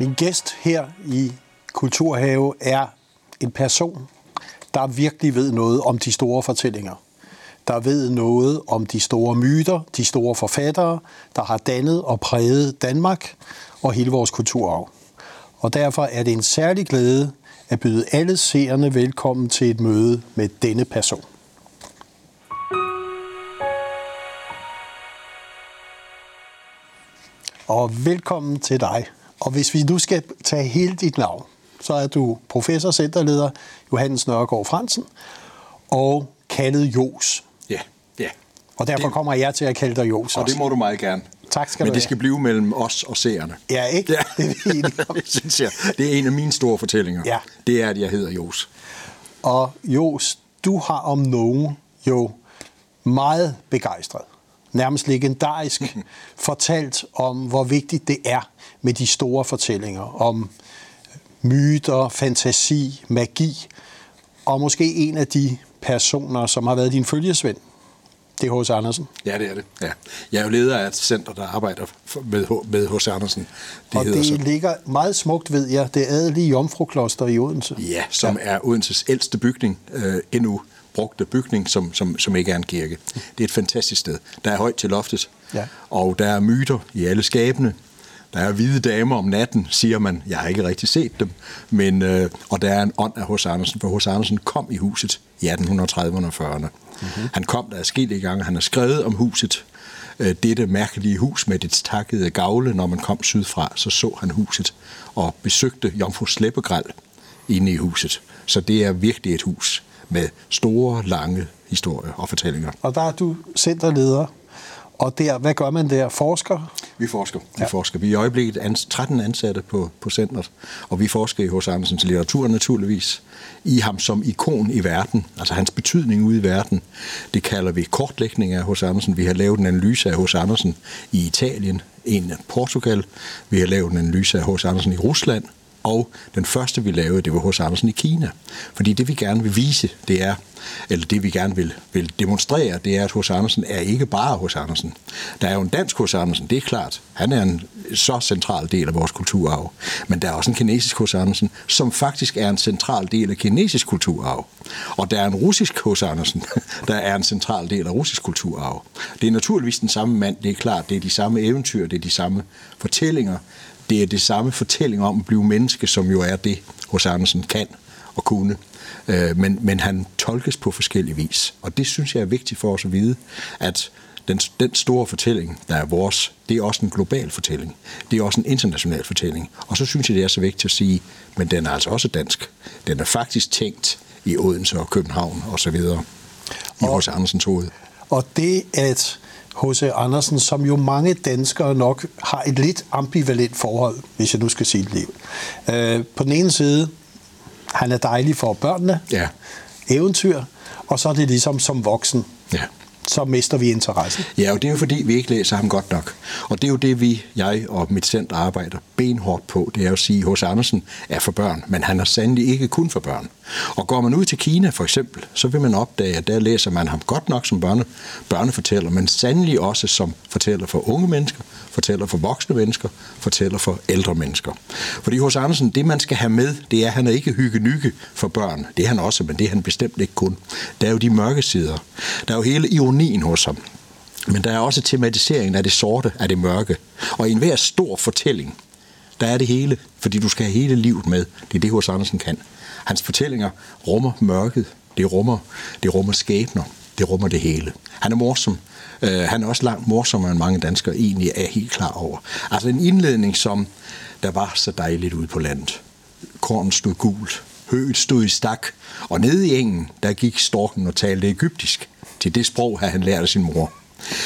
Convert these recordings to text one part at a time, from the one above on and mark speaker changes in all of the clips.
Speaker 1: Min gæst her i Kulturhave er en person, der virkelig ved noget om de store fortællinger. Der ved noget om de store myter, de store forfattere, der har dannet og præget Danmark og hele vores kulturarv. Og derfor er det en særlig glæde at byde alle seerne velkommen til et møde med denne person. Og velkommen til dig. Og hvis vi nu skal tage hele dit navn, så er du professor, centerleder Johannes Nørgaard Fransen, og kaldet Jos.
Speaker 2: Ja, ja.
Speaker 1: Og derfor
Speaker 2: Det-
Speaker 1: kommer jeg til at kalde dig Jos
Speaker 2: Og det må du meget gerne.
Speaker 1: Tak skal
Speaker 2: Men
Speaker 1: du
Speaker 2: det
Speaker 1: have.
Speaker 2: skal blive mellem os og seerne.
Speaker 1: Ja, ikke?
Speaker 2: Ja.
Speaker 1: Det er
Speaker 2: det synes jeg. Det er en af mine store fortællinger.
Speaker 1: Ja.
Speaker 2: Det er, at jeg hedder Jos.
Speaker 1: Og Jos, du har om nogen jo meget begejstret, nærmest legendarisk, fortalt om, hvor vigtigt det er med de store fortællinger, om myter, fantasi, magi, og måske en af de personer, som har været din følgesvend, det er H.C. Andersen.
Speaker 2: Ja, det er det. Ja. Jeg er jo leder af et center, der arbejder med, H- med H.C. Andersen. Det
Speaker 1: og det
Speaker 2: så.
Speaker 1: ligger meget smukt, ved jeg, det adelige Jomfrukloster i Odense.
Speaker 2: Ja, som ja. er Odenses ældste bygning, øh, endnu brugte bygning, som, som, som ikke er en kirke. Det er et fantastisk sted. Der er højt til loftet,
Speaker 1: Ja.
Speaker 2: og der er myter i alle skabene. Der er hvide damer om natten, siger man. Jeg har ikke rigtig set dem. Men, øh, og der er en ånd af H.C. Andersen, for H.C. Andersen kom i huset i 1830'erne og 40'erne. Mm-hmm. Han kom der adskillige gange. Han har skrevet om huset. Øh, dette mærkelige hus med dets takkede gavle, når man kom sydfra, så så han huset og besøgte Jomfru Slæbegræl inde i huset. Så det er virkelig et hus med store, lange historier og fortællinger.
Speaker 1: Og der er du centerleder, og der, hvad gør man der? Forsker?
Speaker 2: Vi forsker. Vi
Speaker 1: Ja.
Speaker 2: ja. forsker. Vi er i øjeblikket ans- 13 ansatte på, på centret, og vi forsker i H.C. Andersens litteratur naturligvis. I ham som ikon i verden, altså hans betydning ude i verden. Det kalder vi kortlægning af H.C. Andersen. Vi har lavet en analyse af H.C. Andersen i Italien, en af Portugal. Vi har lavet en analyse af H.C. Andersen i Rusland, og den første, vi lavede, det var hos Andersen i Kina. Fordi det, vi gerne vil vise, det er, eller det, vi gerne vil, vil demonstrere, det er, at hos Andersen er ikke bare hos Andersen. Der er jo en dansk hos Andersen, det er klart. Han er en så central del af vores kulturarv. Men der er også en kinesisk hos Andersen, som faktisk er en central del af kinesisk kulturarv. Og der er en russisk hos Andersen, der er en central del af russisk kulturarv. Det er naturligvis den samme mand, det er klart. Det er de samme eventyr, det er de samme fortællinger, det er det samme fortælling om at blive menneske, som jo er det, hos Andersen kan og kunne. Øh, Men, men han tolkes på forskellige vis. Og det synes jeg er vigtigt for os at vide, at den, den store fortælling, der er vores, det er også en global fortælling. Det er også en international fortælling. Og så synes jeg, det er så vigtigt at sige, men den er altså også dansk. Den er faktisk tænkt i Odense og København og så videre. I
Speaker 1: Og-
Speaker 2: hos Andersens hoved.
Speaker 1: Og det, at H.C. Andersen, som jo mange danskere nok har et lidt ambivalent forhold, hvis jeg nu skal sige det liv. Øh, på den ene side, han er dejlig for børnene,
Speaker 2: Ja.
Speaker 1: eventyr, og så er det ligesom som voksen,
Speaker 2: Ja
Speaker 1: så mister vi interessen.
Speaker 2: Ja, og det er jo fordi, vi ikke læser ham godt nok. Og det er jo det, vi, jeg og mit center arbejder benhårdt på. Det er jo at sige, at H.C. Andersen er for børn, men han er sandelig ikke kun for børn. Og går man ud til Kina for eksempel, så vil man opdage, at der læser man ham godt nok som børne, børnefortæller, men sandelig også som fortæller for unge mennesker, fortæller for voksne mennesker, fortæller for ældre mennesker. Fordi hos Andersen, det man skal have med, det er, at han er ikke hygge for børn. Det er han også, men det er han bestemt ikke kun. Der er jo de mørke sider. Der er jo hele ironien hos ham. Men der er også tematiseringen af det sorte, af det mørke. Og i enhver stor fortælling, der er det hele, fordi du skal have hele livet med. Det er det, hos Andersen kan. Hans fortællinger rummer mørket, det rummer, det rummer skæbner, det rummer det hele. Han er morsom. Uh, han er også langt morsommere, end mange danskere egentlig er helt klar over. Altså en indledning, som der var så dejligt ude på landet. Korn stod gult, høet stod i stak, og nede i engen, der gik storken og talte egyptisk. Til det sprog han lært af sin mor.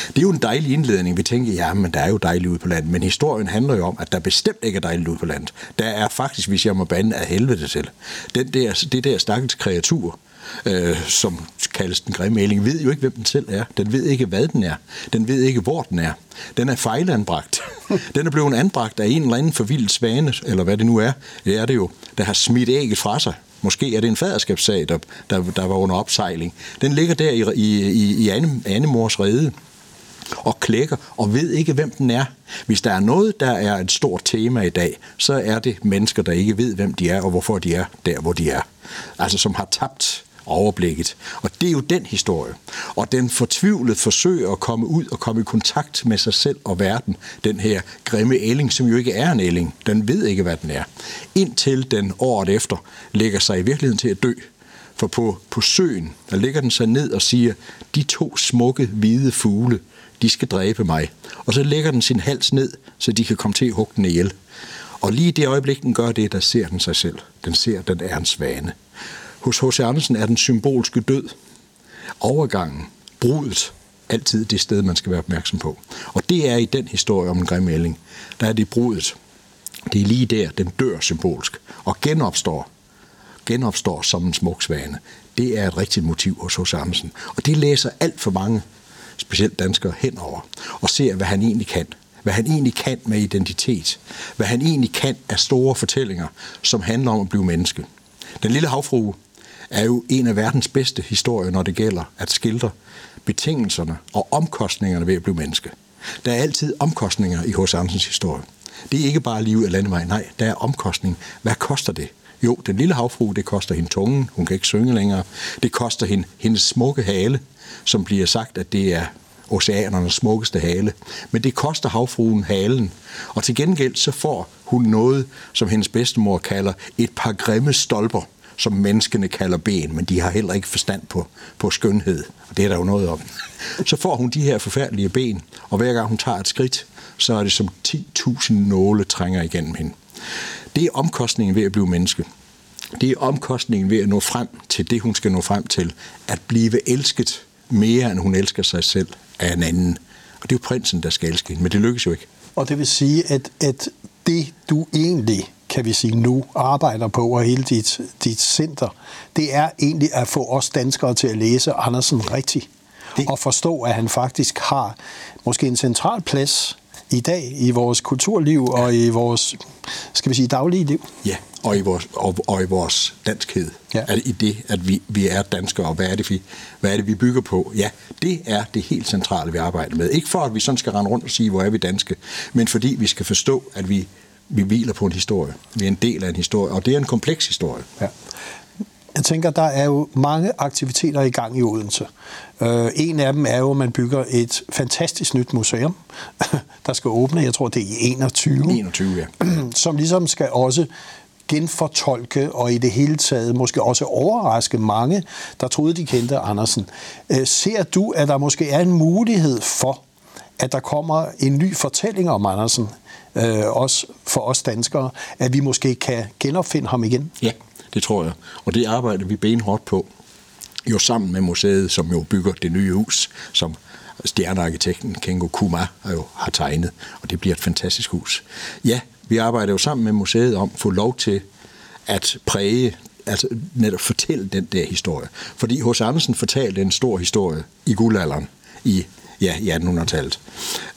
Speaker 2: Det er jo en dejlig indledning. Vi tænker, ja, men der er jo dejligt ude på landet. Men historien handler jo om, at der bestemt ikke er dejligt ude på landet. Der er faktisk, hvis jeg må bande af helvede til. Den der, det der stakkels kreatur, øh, som kaldes den grimme ælling, ved jo ikke, hvem den selv er. Den ved ikke, hvad den er. Den ved ikke, hvor den er. Den er fejlanbragt. Den er blevet anbragt af en eller anden forvildet svane, eller hvad det nu er. Det er det jo, der har smidt ægget fra sig. Måske er det en faderskabssag, der, der, der var under opsejling. Den ligger der i, i, i, i Anne, Annemors rede. og klækker og ved ikke, hvem den er. Hvis der er noget, der er et stort tema i dag, så er det mennesker, der ikke ved, hvem de er og hvorfor de er der, hvor de er. Altså som har tabt overblikket. Og det er jo den historie. Og den fortvivlede forsøger at komme ud og komme i kontakt med sig selv og verden. Den her grimme ælling, som jo ikke er en ælling. Den ved ikke, hvad den er. Indtil den året efter lægger sig i virkeligheden til at dø. For på, på søen, der ligger den sig ned og siger, de to smukke hvide fugle, de skal dræbe mig. Og så lægger den sin hals ned, så de kan komme til at hugge den ihjel. Og lige i det øjeblik, den gør det, der ser den sig selv. Den ser, at den er en svane. Hos H.C. Andersen er den symbolske død, overgangen, brudet, altid det sted, man skal være opmærksom på. Og det er i den historie om en grim der er det brudet. Det er lige der, den dør symbolsk og genopstår, genopstår som en smuk svane. Det er et rigtigt motiv hos H.C. Andersen. Og det læser alt for mange, specielt danskere, henover og ser, hvad han egentlig kan hvad han egentlig kan med identitet, hvad han egentlig kan af store fortællinger, som handler om at blive menneske. Den lille havfrue er jo en af verdens bedste historier, når det gælder at skildre betingelserne og omkostningerne ved at blive menneske. Der er altid omkostninger i H.C. Andersens historie. Det er ikke bare livet af landevej, nej, der er omkostning. Hvad koster det? Jo, den lille havfrue, det koster hende tungen, hun kan ikke synge længere. Det koster hende hendes smukke hale, som bliver sagt, at det er oceanernes smukkeste hale. Men det koster havfruen halen. Og til gengæld så får hun noget, som hendes bedstemor kalder et par grimme stolper som menneskene kalder ben, men de har heller ikke forstand på, på skønhed, og det er der jo noget om. Så får hun de her forfærdelige ben, og hver gang hun tager et skridt, så er det som 10.000 nåle trænger igennem hende. Det er omkostningen ved at blive menneske. Det er omkostningen ved at nå frem til det, hun skal nå frem til. At blive elsket mere, end hun elsker sig selv af en anden. Og det er jo prinsen, der skal elske hende, men det lykkes jo ikke.
Speaker 1: Og det vil sige, at, at det, du egentlig kan vi sige, nu arbejder på, og hele dit, dit center, det er egentlig at få os danskere til at læse Andersen rigtigt. Det. Og forstå, at han faktisk har måske en central plads i dag i vores kulturliv ja. og i vores, skal vi sige, daglige liv.
Speaker 2: Ja, og i vores, og, og i vores danskhed. Ja. At I det, at vi, vi er danskere, og hvad er, det, vi, hvad er det, vi bygger på? Ja, det er det helt centrale, vi arbejder med. Ikke for, at vi sådan skal rende rundt og sige, hvor er vi danske, men fordi vi skal forstå, at vi vi hviler på en historie. Vi er en del af en historie, og det er en kompleks historie. Ja.
Speaker 1: Jeg tænker, der er jo mange aktiviteter i gang i Odense. Uh, en af dem er jo, at man bygger et fantastisk nyt museum, der skal åbne, jeg tror det er i 21.
Speaker 2: 21, ja.
Speaker 1: Som ligesom skal også genfortolke og i det hele taget måske også overraske mange, der troede, de kendte Andersen. Uh, ser du, at der måske er en mulighed for, at der kommer en ny fortælling om Andersen øh, også for os danskere, at vi måske kan genopfinde ham igen?
Speaker 2: Ja, det tror jeg. Og det arbejder vi benhårdt på. Jo sammen med museet, som jo bygger det nye hus, som stjernearkitekten Kengo Kuma jo har tegnet, og det bliver et fantastisk hus. Ja, vi arbejder jo sammen med museet om at få lov til at præge, altså netop fortælle den der historie. Fordi hos Andersen fortalte en stor historie i guldalderen i ja, i 1800-tallet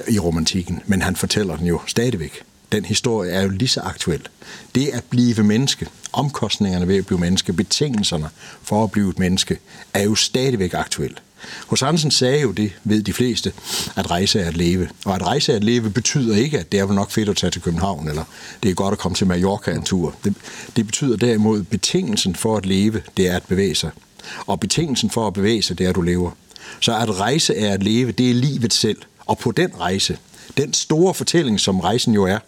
Speaker 2: i romantikken, men han fortæller den jo stadigvæk. Den historie er jo lige så aktuel. Det at blive menneske, omkostningerne ved at blive menneske, betingelserne for at blive et menneske, er jo stadigvæk aktuelt. Hos Hansen sagde jo det, ved de fleste, at rejse er at leve. Og at rejse er at leve betyder ikke, at det er vel nok fedt at tage til København, eller det er godt at komme til Mallorca en tur. Det, det betyder derimod, at betingelsen for at leve, det er at bevæge sig. Og betingelsen for at bevæge sig, det er, at du lever. Så at rejse er at leve, det er livet selv. Og på den rejse, den store fortælling, som rejsen jo er,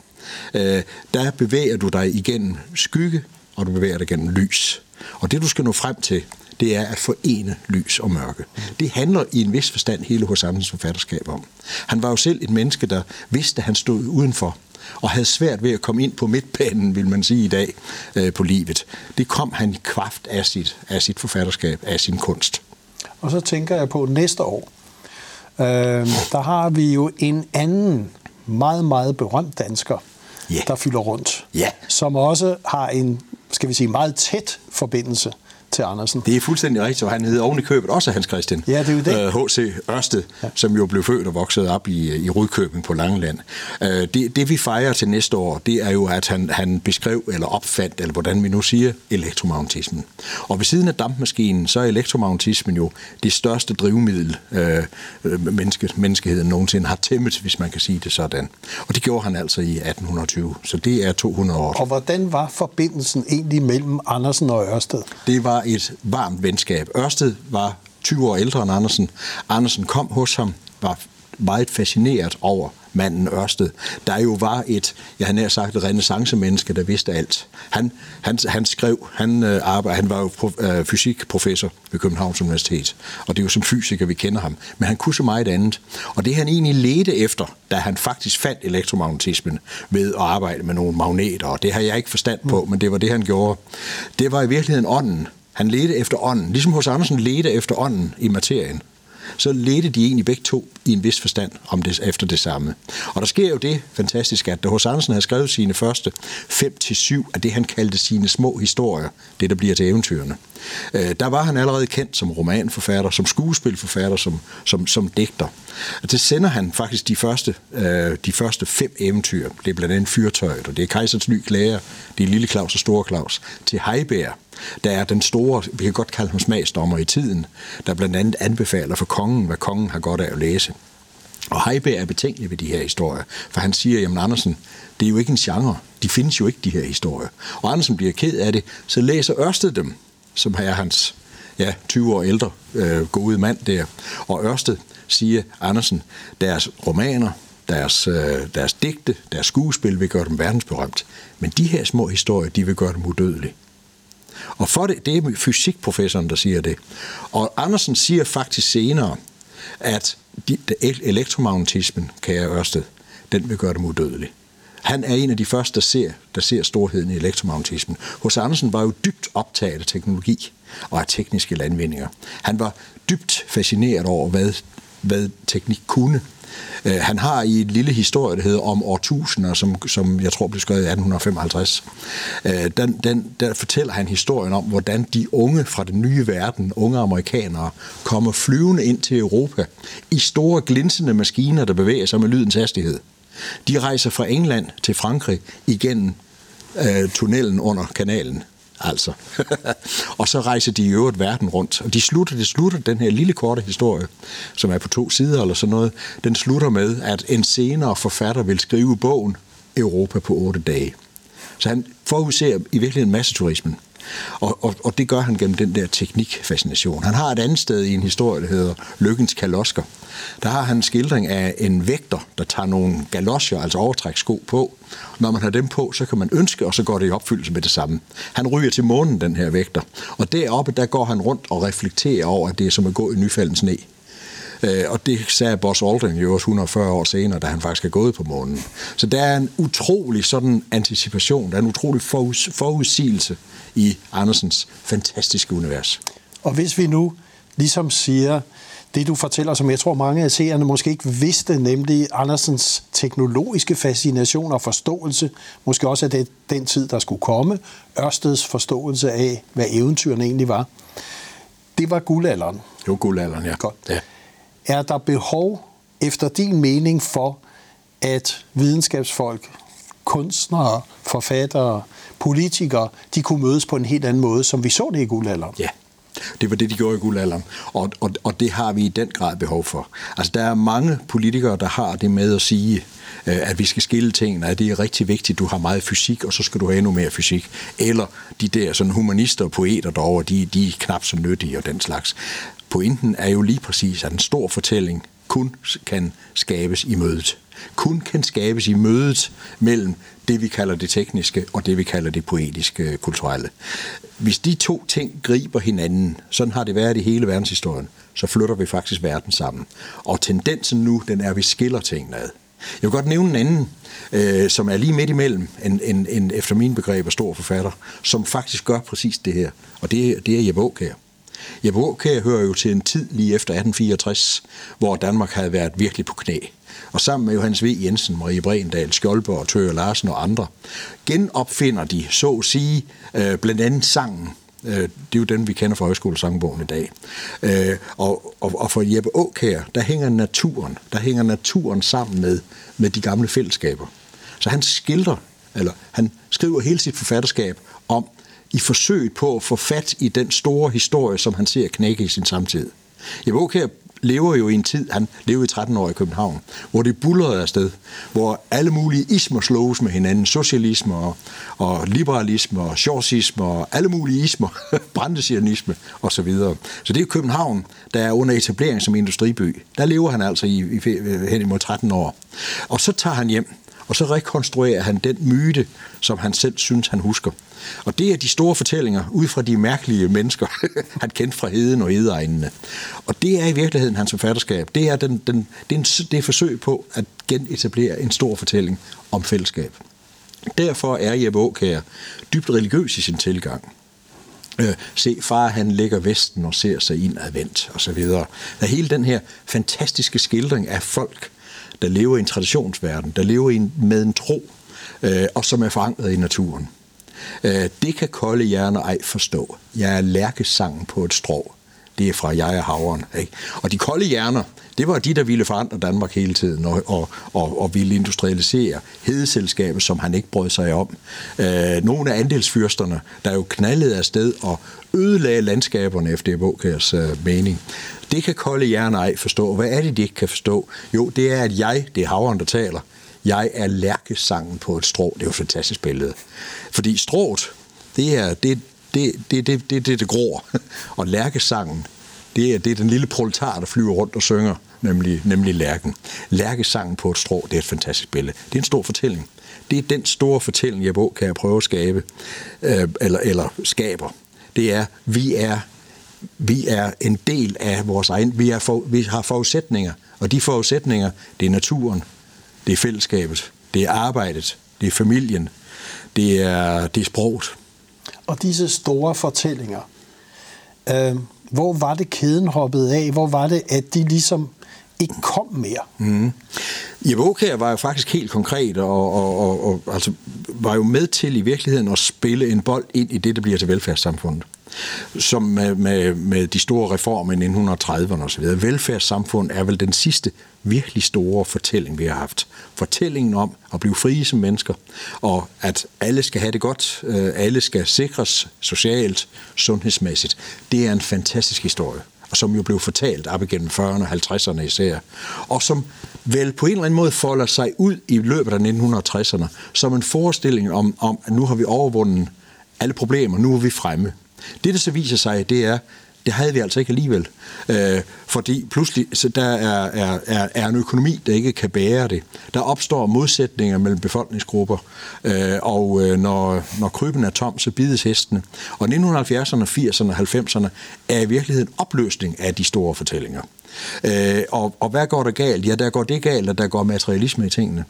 Speaker 2: øh, der bevæger du dig igennem skygge, og du bevæger dig igennem lys. Og det, du skal nå frem til, det er at forene lys og mørke. Det handler i en vis forstand hele hos Andersens forfatterskab om. Han var jo selv et menneske, der vidste, at han stod udenfor, og havde svært ved at komme ind på midtbanen, vil man sige i dag, øh, på livet. Det kom han i kraft af sit, af sit forfatterskab, af sin kunst.
Speaker 1: Og så tænker jeg på næste år. Øh, der har vi jo en anden meget, meget berømt dansker, yeah. der fylder rundt.
Speaker 2: Yeah.
Speaker 1: Som også har en, skal vi sige, meget tæt forbindelse til Andersen.
Speaker 2: Det er fuldstændig rigtigt, og han hedder oven i købet også Hans Christian.
Speaker 1: Ja, det er jo det.
Speaker 2: H.C. Ørsted, ja. som jo blev født og vokset op i, i Rudkøbing på Langeland. Det, det vi fejrer til næste år, det er jo, at han, han beskrev eller opfandt, eller hvordan vi nu siger, elektromagnetismen. Og ved siden af dampmaskinen, så er elektromagnetismen jo det største drivmiddel, øh, menneske, menneskeheden nogensinde har tæmmet, hvis man kan sige det sådan. Og det gjorde han altså i 1820, så det er 200 år.
Speaker 1: Og hvordan var forbindelsen egentlig mellem Andersen og Ørsted?
Speaker 2: Det var et varmt venskab. Ørsted var 20 år ældre end Andersen. Andersen kom hos ham, var meget fascineret over manden Ørsted, der jo var et, jeg har nær sagt, et renaissance-menneske, der vidste alt. Han, han, han skrev, han, øh, arbejde, han var jo pro, øh, fysikprofessor ved Københavns Universitet, og det er jo som fysiker, vi kender ham. Men han kunne så meget andet. Og det han egentlig ledte efter, da han faktisk fandt elektromagnetismen ved at arbejde med nogle magneter, og det har jeg ikke forstand på, men det var det, han gjorde. Det var i virkeligheden ånden. Han ledte efter ånden, ligesom hos Andersen ledte efter ånden i materien så ledte de egentlig begge to i en vis forstand om det, efter det samme. Og der sker jo det fantastiske, at da hos Andersen havde skrevet sine første 5-7 af det, han kaldte sine små historier, det der bliver til eventyrene, øh, der var han allerede kendt som romanforfatter, som skuespilforfatter, som, som, som digter. Og det sender han faktisk de første, øh, de første fem eventyr. Det er blandt andet Fyrtøjet, og det er Kejserens Ny Klæder, det er Lille Claus og Store Claus, til Heiberg, der er den store, vi kan godt kalde ham smagsdommer i tiden, der blandt andet anbefaler for kongen, hvad kongen har godt af at læse. Og Heiberg er betænkelig ved de her historier, for han siger, jamen Andersen, det er jo ikke en genre. De findes jo ikke, de her historier. Og Andersen bliver ked af det, så læser Ørsted dem, som er hans ja, 20 år ældre øh, gode mand der. Og Ørsted siger, Andersen, deres romaner, deres, øh, deres digte, deres skuespil vil gøre dem verdensberømt. Men de her små historier, de vil gøre dem udødelige. Og for det, det er fysikprofessoren, der siger det. Og Andersen siger faktisk senere, at de, elektromagnetismen, kære Ørsted, den vil gøre dem udødelige. Han er en af de første, der ser, der ser storheden i elektromagnetismen. Hos Andersen var jo dybt optaget af teknologi og af tekniske landvindinger. Han var dybt fascineret over, hvad, hvad teknik kunne. Øh, han har i en lille historie, der hedder om årtusinder, som, som jeg tror blev skrevet i 1855, øh, den, den, der fortæller han historien om, hvordan de unge fra den nye verden, unge amerikanere, kommer flyvende ind til Europa i store glinsende maskiner, der bevæger sig med lydens hastighed. De rejser fra England til Frankrig igennem øh, tunnelen under kanalen altså. og så rejser de i øvrigt verden rundt. Og de slutter, det slutter den her lille korte historie, som er på to sider eller sådan noget, den slutter med, at en senere forfatter vil skrive bogen Europa på otte dage. Så han forudser i virkeligheden masseturismen. Og, og, og det gør han gennem den der teknikfascination. Han har et andet sted i en historie, der hedder Lykkens Kalosker. Der har han en skildring af en vægter, der tager nogle galosjer, altså overtrækssko på. Når man har dem på, så kan man ønske, og så går det i opfyldelse med det samme. Han ryger til månen, den her vægter. Og deroppe, der går han rundt og reflekterer over, at det er som at gå i nyfaldens sne. Øh, og det sagde Buzz Aldrin jo også 140 år senere, da han faktisk er gået på månen. Så der er en utrolig sådan anticipation, der er en utrolig forud, forudsigelse i Andersens fantastiske univers.
Speaker 1: Og hvis vi nu ligesom siger, det du fortæller, som jeg tror mange af seerne måske ikke vidste, nemlig Andersens teknologiske fascination og forståelse, måske også af det, den tid, der skulle komme, Ørsteds forståelse af, hvad eventyrene egentlig var. Det var guldalderen.
Speaker 2: Var guldalderen, ja.
Speaker 1: Godt. ja. Er der behov, efter din mening, for, at videnskabsfolk, kunstnere, forfattere, politikere, de kunne mødes på en helt anden måde, som vi så det i guldalderen?
Speaker 2: Ja. Det var det, de gjorde i guldalderen, og, og, og det har vi i den grad behov for. Altså, der er mange politikere, der har det med at sige, øh, at vi skal skille tingene, at det er rigtig vigtigt, du har meget fysik, og så skal du have endnu mere fysik. Eller de der sådan humanister og poeter derovre, de, de er knap så nyttige og den slags. Pointen er jo lige præcis, at en stor fortælling kun kan skabes i mødet. Kun kan skabes i mødet mellem det, vi kalder det tekniske, og det, vi kalder det poetiske øh, kulturelle. Hvis de to ting griber hinanden, sådan har det været i hele verdenshistorien, så flytter vi faktisk verden sammen. Og tendensen nu, den er, at vi skiller tingene ad. Jeg vil godt nævne en anden, øh, som er lige midt imellem en, en, en efter min begreb af stor forfatter, som faktisk gør præcis det her. Og det, det er Jeppe Aukær. Jeppe Aukær hører jo til en tid lige efter 1864, hvor Danmark havde været virkelig på knæ. Og sammen med Johannes V. Jensen, Marie Brendal, Skjoldborg, Tøger Larsen og andre, genopfinder de, så at sige, øh, blandt andet sangen Øh, det er jo den, vi kender fra højskolesangbogen i dag. Øh, og, og, og for Jeppe Aukær, der hænger naturen, der hænger naturen sammen med, med de gamle fællesskaber. Så han skildrer, eller han skriver hele sit forfatterskab i forsøget på at få fat i den store historie, som han ser knække i sin samtid. Jeppe Aukær lever jo i en tid, han levede i 13 år i København, hvor det bullerede afsted, hvor alle mulige ismer slås med hinanden, socialisme og, og liberalisme og shortisme og alle mulige ismer, brandesianisme osv. Så, videre. så det er København, der er under etablering som industriby. Der lever han altså i, i, hen imod 13 år. Og så tager han hjem, og så rekonstruerer han den myte, som han selv synes, han husker. Og det er de store fortællinger ud fra de mærkelige mennesker, han kendte fra heden og hedeegnene. Og det er i virkeligheden hans forfatterskab. Det er, den, den, det er, en, det er forsøg på at genetablere en stor fortælling om fællesskab. Derfor er Jeppe Aukær dybt religiøs i sin tilgang. Øh, se, far han ligger vesten og ser sig indadvendt, og så videre. Der er hele den her fantastiske skildring af folk, der lever i en traditionsverden, der lever i en, med en tro, øh, og som er forankret i naturen. Øh, det kan kolde hjerner ej forstå. Jeg er lærkesangen på et strå. Det er fra jeg og havren. Ikke? Og de kolde hjerner, det var de, der ville forandre Danmark hele tiden og, og, og, og ville industrialisere hedeselskabet, som han ikke brød sig om. Øh, nogle af andelsfyrsterne, der jo knaldede afsted og ødelagde landskaberne efter Evokers øh, mening. Det kan kolde hjerner ej forstå. Hvad er det, de ikke kan forstå? Jo, det er, at jeg, det er havren, der taler, jeg er lærkesangen på et strå. Det er jo et fantastisk billede. Fordi strået, det er det, det, det, det, det, det, det gror. Og lærkesangen, det er, det er den lille proletar, der flyver rundt og synger, nemlig, nemlig lærken. Lærkesangen på et strå, det er et fantastisk billede. Det er en stor fortælling. Det er den store fortælling, jeg kan jeg prøve at skabe, øh, eller, eller skaber. Det er, vi er vi er en del af vores egen, vi, er for, vi har forudsætninger, og de forudsætninger, det er naturen, det er fællesskabet, det er arbejdet, det er familien, det er, det er sproget.
Speaker 1: Og disse store fortællinger, øh, hvor var det kæden hoppet af? Hvor var det, at de ligesom ikke kom mere?
Speaker 2: Mm. Jeppe var jo faktisk helt konkret, og, og, og, og altså, var jo med til i virkeligheden at spille en bold ind i det, der bliver til velfærdssamfundet som med, med, med de store reformer i 1930'erne osv. Velfærdssamfund er vel den sidste virkelig store fortælling, vi har haft. Fortællingen om at blive frie som mennesker, og at alle skal have det godt, øh, alle skal sikres socialt, sundhedsmæssigt. Det er en fantastisk historie som jo blev fortalt op igennem 40'erne og 50'erne især, og som vel på en eller anden måde folder sig ud i løbet af 1960'erne som en forestilling om, om at nu har vi overvundet alle problemer, nu er vi fremme. Det, der så viser sig, det er, det havde vi altså ikke alligevel. Øh, fordi pludselig så der er, er, er, er en økonomi, der ikke kan bære det. Der opstår modsætninger mellem befolkningsgrupper, øh, og øh, når, når kryben er tom, så bides hestene. Og 1970'erne, 80'erne og 90'erne er i virkeligheden opløsning af de store fortællinger. Øh, og, og hvad går der galt? Ja, der går det galt, at der går materialisme i tingene.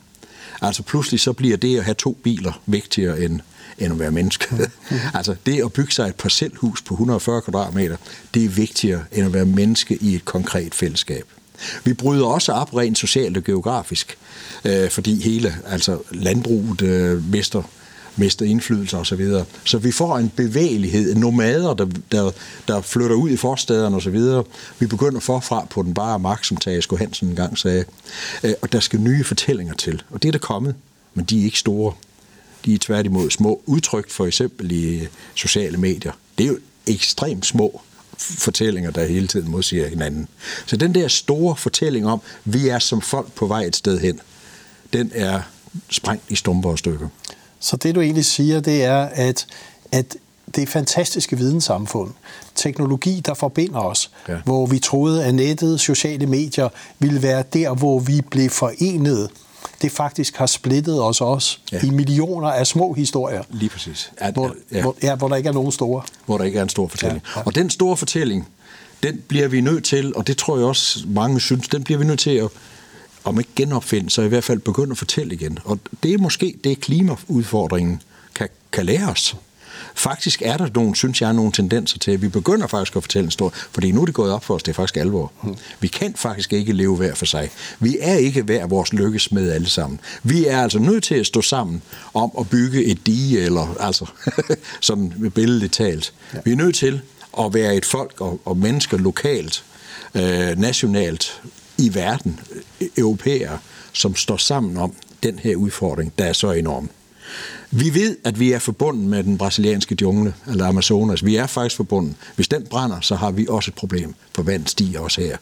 Speaker 2: Altså pludselig så bliver det at have to biler vigtigere end, end at være menneske. Mm. altså det at bygge sig et parcelhus på 140 kvadratmeter, det er vigtigere end at være menneske i et konkret fællesskab. Vi bryder også op rent socialt og geografisk, øh, fordi hele altså landbruget øh, mister mister indflydelse osv. Så, videre. så vi får en bevægelighed, nomader, der, der, der flytter ud i forstederne osv. Vi begynder forfra på den bare magt, som Tage Sko Hansen engang sagde. Øh, og der skal nye fortællinger til, og det er der kommet, men de er ikke store. De er tværtimod små udtryk, for eksempel i sociale medier. Det er jo ekstremt små fortællinger, der hele tiden modsiger hinanden. Så den der store fortælling om, vi er som folk på vej et sted hen, den er sprængt i stumper og stykker.
Speaker 1: Så det du egentlig siger, det er, at, at det fantastiske videnssamfund, teknologi, der forbinder os, ja. hvor vi troede, at nettet, sociale medier ville være der, hvor vi blev forenet, det faktisk har splittet os også ja. i millioner af små historier.
Speaker 2: Lige præcis.
Speaker 1: Ja, hvor, ja. Hvor, ja, hvor der ikke er nogen store.
Speaker 2: Hvor der ikke er en stor fortælling. Ja, ja. Og den store fortælling, den bliver vi nødt til, og det tror jeg også mange synes, den bliver vi nødt til at om ikke genopfinde, så i hvert fald begynde at fortælle igen. Og det er måske det, klimaudfordringen kan, kan lære os. Faktisk er der nogle, synes jeg, nogle tendenser til, at vi begynder faktisk at fortælle en stor, fordi nu er det gået op for os, det er faktisk alvor. Mm. Vi kan faktisk ikke leve hver for sig. Vi er ikke hver vores lykkes med alle sammen. Vi er altså nødt til at stå sammen om at bygge et dige, eller altså, som billedet talt. Ja. Vi er nødt til at være et folk og, og mennesker lokalt, øh, nationalt, i verden, europæer, som står sammen om den her udfordring, der er så enorm. Vi ved, at vi er forbundet med den brasilianske jungle, eller Amazonas. Vi er faktisk forbundet. Hvis den brænder, så har vi også et problem, for vand stiger også her.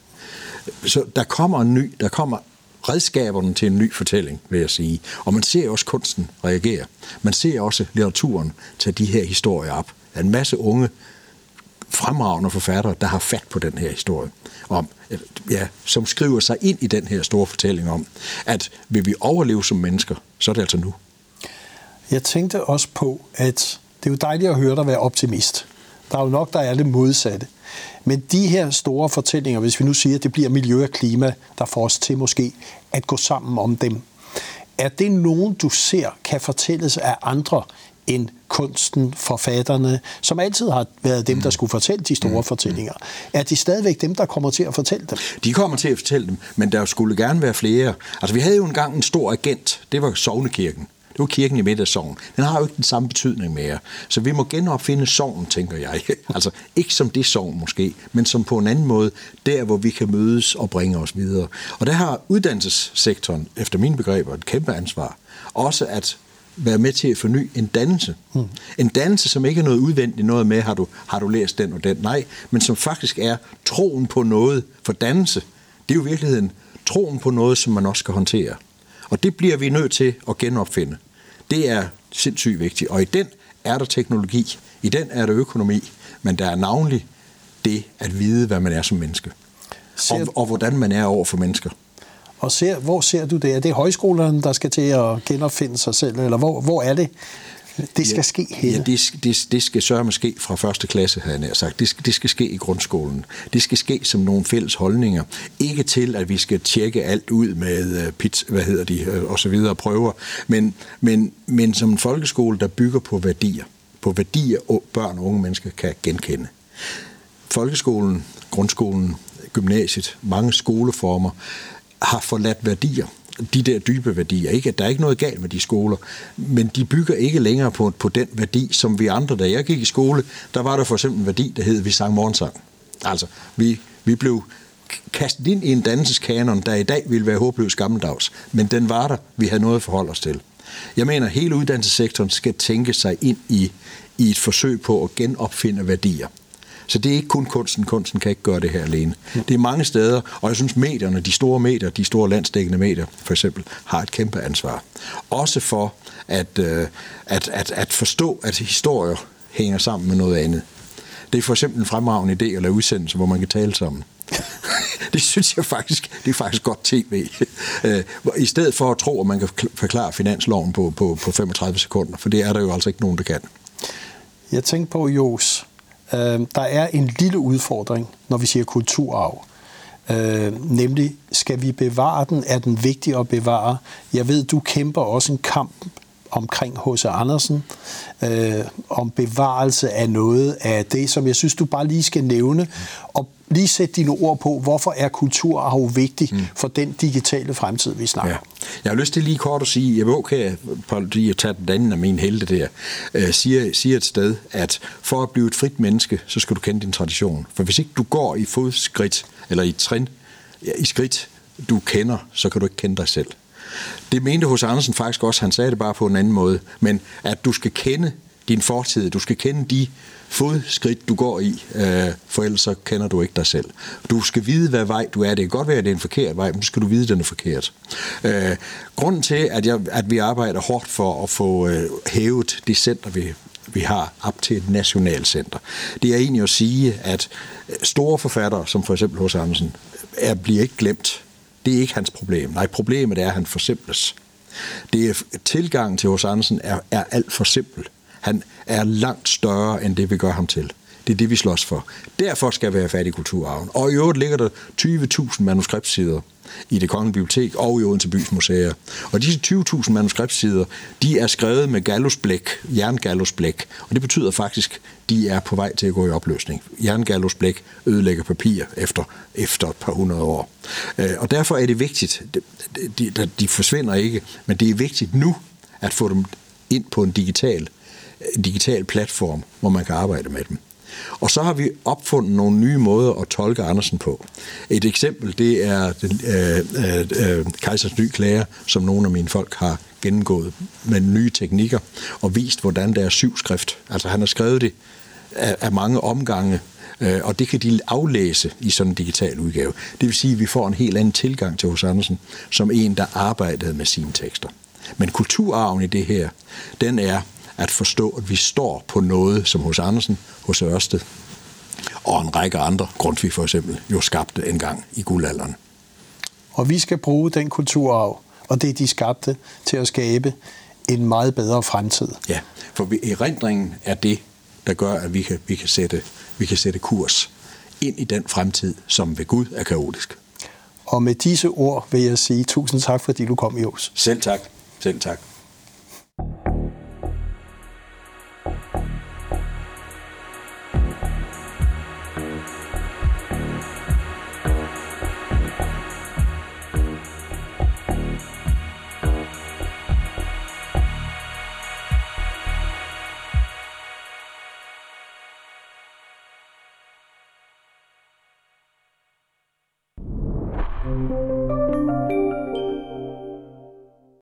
Speaker 2: Så der kommer en ny, der kommer redskaberne til en ny fortælling, vil jeg sige. Og man ser også kunsten reagere. Man ser også litteraturen tage de her historier op. Der er en masse unge, fremragende forfattere, der har fat på den her historie. Om, ja, som skriver sig ind i den her store fortælling om, at vil vi overleve som mennesker, så er det altså nu.
Speaker 1: Jeg tænkte også på, at det er jo dejligt at høre dig være optimist. Der er jo nok, der er det modsatte. Men de her store fortællinger, hvis vi nu siger, at det bliver miljø og klima, der får os til måske at gå sammen om dem, er det nogen, du ser kan fortælles af andre end kunsten, forfatterne, som altid har været dem, der mm. skulle fortælle de store mm. fortællinger. Er de stadigvæk dem, der kommer til at fortælle dem?
Speaker 2: De kommer til at fortælle dem, men der skulle gerne være flere. Altså, vi havde jo engang en stor agent, det var Sovnekirken. Det var kirken i sovn. Den har jo ikke den samme betydning mere. Så vi må genopfinde sovn, tænker jeg. altså ikke som det sovn måske, men som på en anden måde, der hvor vi kan mødes og bringe os videre. Og der har uddannelsessektoren, efter mine begreber, et kæmpe ansvar. Også at være med til at forny en dannelse. Mm. En dannelse, som ikke er noget udvendigt noget med, har du, har du læst den og den. Nej, men som faktisk er troen på noget. For dannelse, det er jo i virkeligheden troen på noget, som man også skal håndtere. Og det bliver vi nødt til at genopfinde. Det er sindssygt vigtigt. Og i den er der teknologi, i den er der økonomi, men der er navnlig det at vide, hvad man er som menneske. Og, og hvordan man er over for mennesker.
Speaker 1: Og ser, hvor ser du det? Er det højskolerne, der skal til at genopfinde sig selv, eller hvor, hvor er det? Det skal ja, ske her.
Speaker 2: Ja, det, det, det skal sørge ske fra første klasse, havde jeg sagt. Det skal, det skal ske i grundskolen. Det skal ske som nogle fælles holdninger. Ikke til, at vi skal tjekke alt ud med uh, pizza, hvad hedder de, uh, og så videre, prøver. Men, men, men som en folkeskole, der bygger på værdier. På værdier, børn og unge mennesker kan genkende. Folkeskolen, grundskolen, gymnasiet, mange skoleformer har forladt værdier de der dybe værdier. Ikke? Der er ikke noget galt med de skoler, men de bygger ikke længere på, på den værdi, som vi andre, da jeg gik i skole, der var der for eksempel en værdi, der hed, vi sang morgensang. Altså, vi, vi blev kastet ind i en danseskanon, der i dag ville være håbløst gammeldags, men den var der, vi havde noget at forholde os til. Jeg mener, at hele uddannelsessektoren skal tænke sig ind i, i et forsøg på at genopfinde værdier. Så det er ikke kun kunsten. Kunsten kan ikke gøre det her alene. Det er mange steder, og jeg synes medierne, de store medier, de store landsdækkende medier for eksempel, har et kæmpe ansvar. Også for at, øh, at, at, at forstå, at historier hænger sammen med noget andet. Det er for eksempel en fremragende idé at lave udsendelser, hvor man kan tale sammen. det synes jeg faktisk, det er faktisk godt tv. Øh, I stedet for at tro, at man kan forklare finansloven på, på, på 35 sekunder, for det er der jo altså ikke nogen, der kan.
Speaker 1: Jeg tænkte på, Jos, Øh, der er en lille udfordring, når vi siger kulturarv. Øh, nemlig, skal vi bevare den? Er den vigtig at bevare? Jeg ved, du kæmper også en kamp omkring H.C. Andersen, øh, om bevarelse af noget af det, som jeg synes, du bare lige skal nævne, og lige sætte dine ord på, hvorfor er kulturarv vigtig mm. for den digitale fremtid, vi snakker ja.
Speaker 2: Jeg har lyst til lige kort at sige, jeg vil okay, lige at tage den anden af mine helte der, øh, siger, siger et sted, at for at blive et frit menneske, så skal du kende din tradition. For hvis ikke du går i fodskridt, eller i trin, ja, i skridt, du kender, så kan du ikke kende dig selv. Det mente hos Andersen faktisk også, han sagde det bare på en anden måde, men at du skal kende din fortid, du skal kende de fodskridt, du går i, øh, for ellers så kender du ikke dig selv. Du skal vide, hvad vej du er. Det kan godt være, at det er en forkert vej, men så skal du vide, at den er forkert. Øh, grunden til, at, jeg, at vi arbejder hårdt for at få øh, hævet det center, vi, vi har op til et nationalt center, det er egentlig at sige, at store forfattere, som for eksempel hos Andersen, er, bliver ikke glemt. Det er ikke hans problem. Nej, problemet er, at han forsimples. Det er, tilgangen til hos Andersen er, er alt for simpel. Han er langt større end det, vi gør ham til. Det er det, vi slås for. Derfor skal vi have fat i kulturarven. Og i øvrigt ligger der 20.000 manuskriptsider i det kongelige bibliotek og i Odense Bys Museer. Og disse 20.000 manuskriptsider, de er skrevet med gallusblæk, jerngallusblæk, og det betyder faktisk, de er på vej til at gå i opløsning. Jerngallusblæk ødelægger papir efter, efter et par hundrede år. Øh, og derfor er det vigtigt, de, de, de forsvinder ikke, men det er vigtigt nu at få dem ind på en digital, digital platform, hvor man kan arbejde med dem. Og så har vi opfundet nogle nye måder at tolke Andersen på. Et eksempel, det er den, øh, øh, øh, Kejsers Ny Klager, som nogle af mine folk har gennemgået med nye teknikker og vist, hvordan der er syv skrift. Altså han har skrevet det af, af mange omgange, øh, og det kan de aflæse i sådan en digital udgave. Det vil sige, at vi får en helt anden tilgang til hos Andersen, som en, der arbejdede med sine tekster. Men kulturarven i det her, den er at forstå, at vi står på noget, som hos Andersen, hos Ørsted og en række andre, Grundtvig for eksempel, jo skabte engang i guldalderen.
Speaker 1: Og vi skal bruge den kulturarv og det, de skabte, til at skabe en meget bedre fremtid.
Speaker 2: Ja, for erindringen er det, der gør, at vi kan, vi kan, sætte, vi kan sætte kurs ind i den fremtid, som ved Gud er kaotisk.
Speaker 1: Og med disse ord vil jeg sige tusind tak, fordi du kom, Jos.
Speaker 2: Selv tak. Selv tak.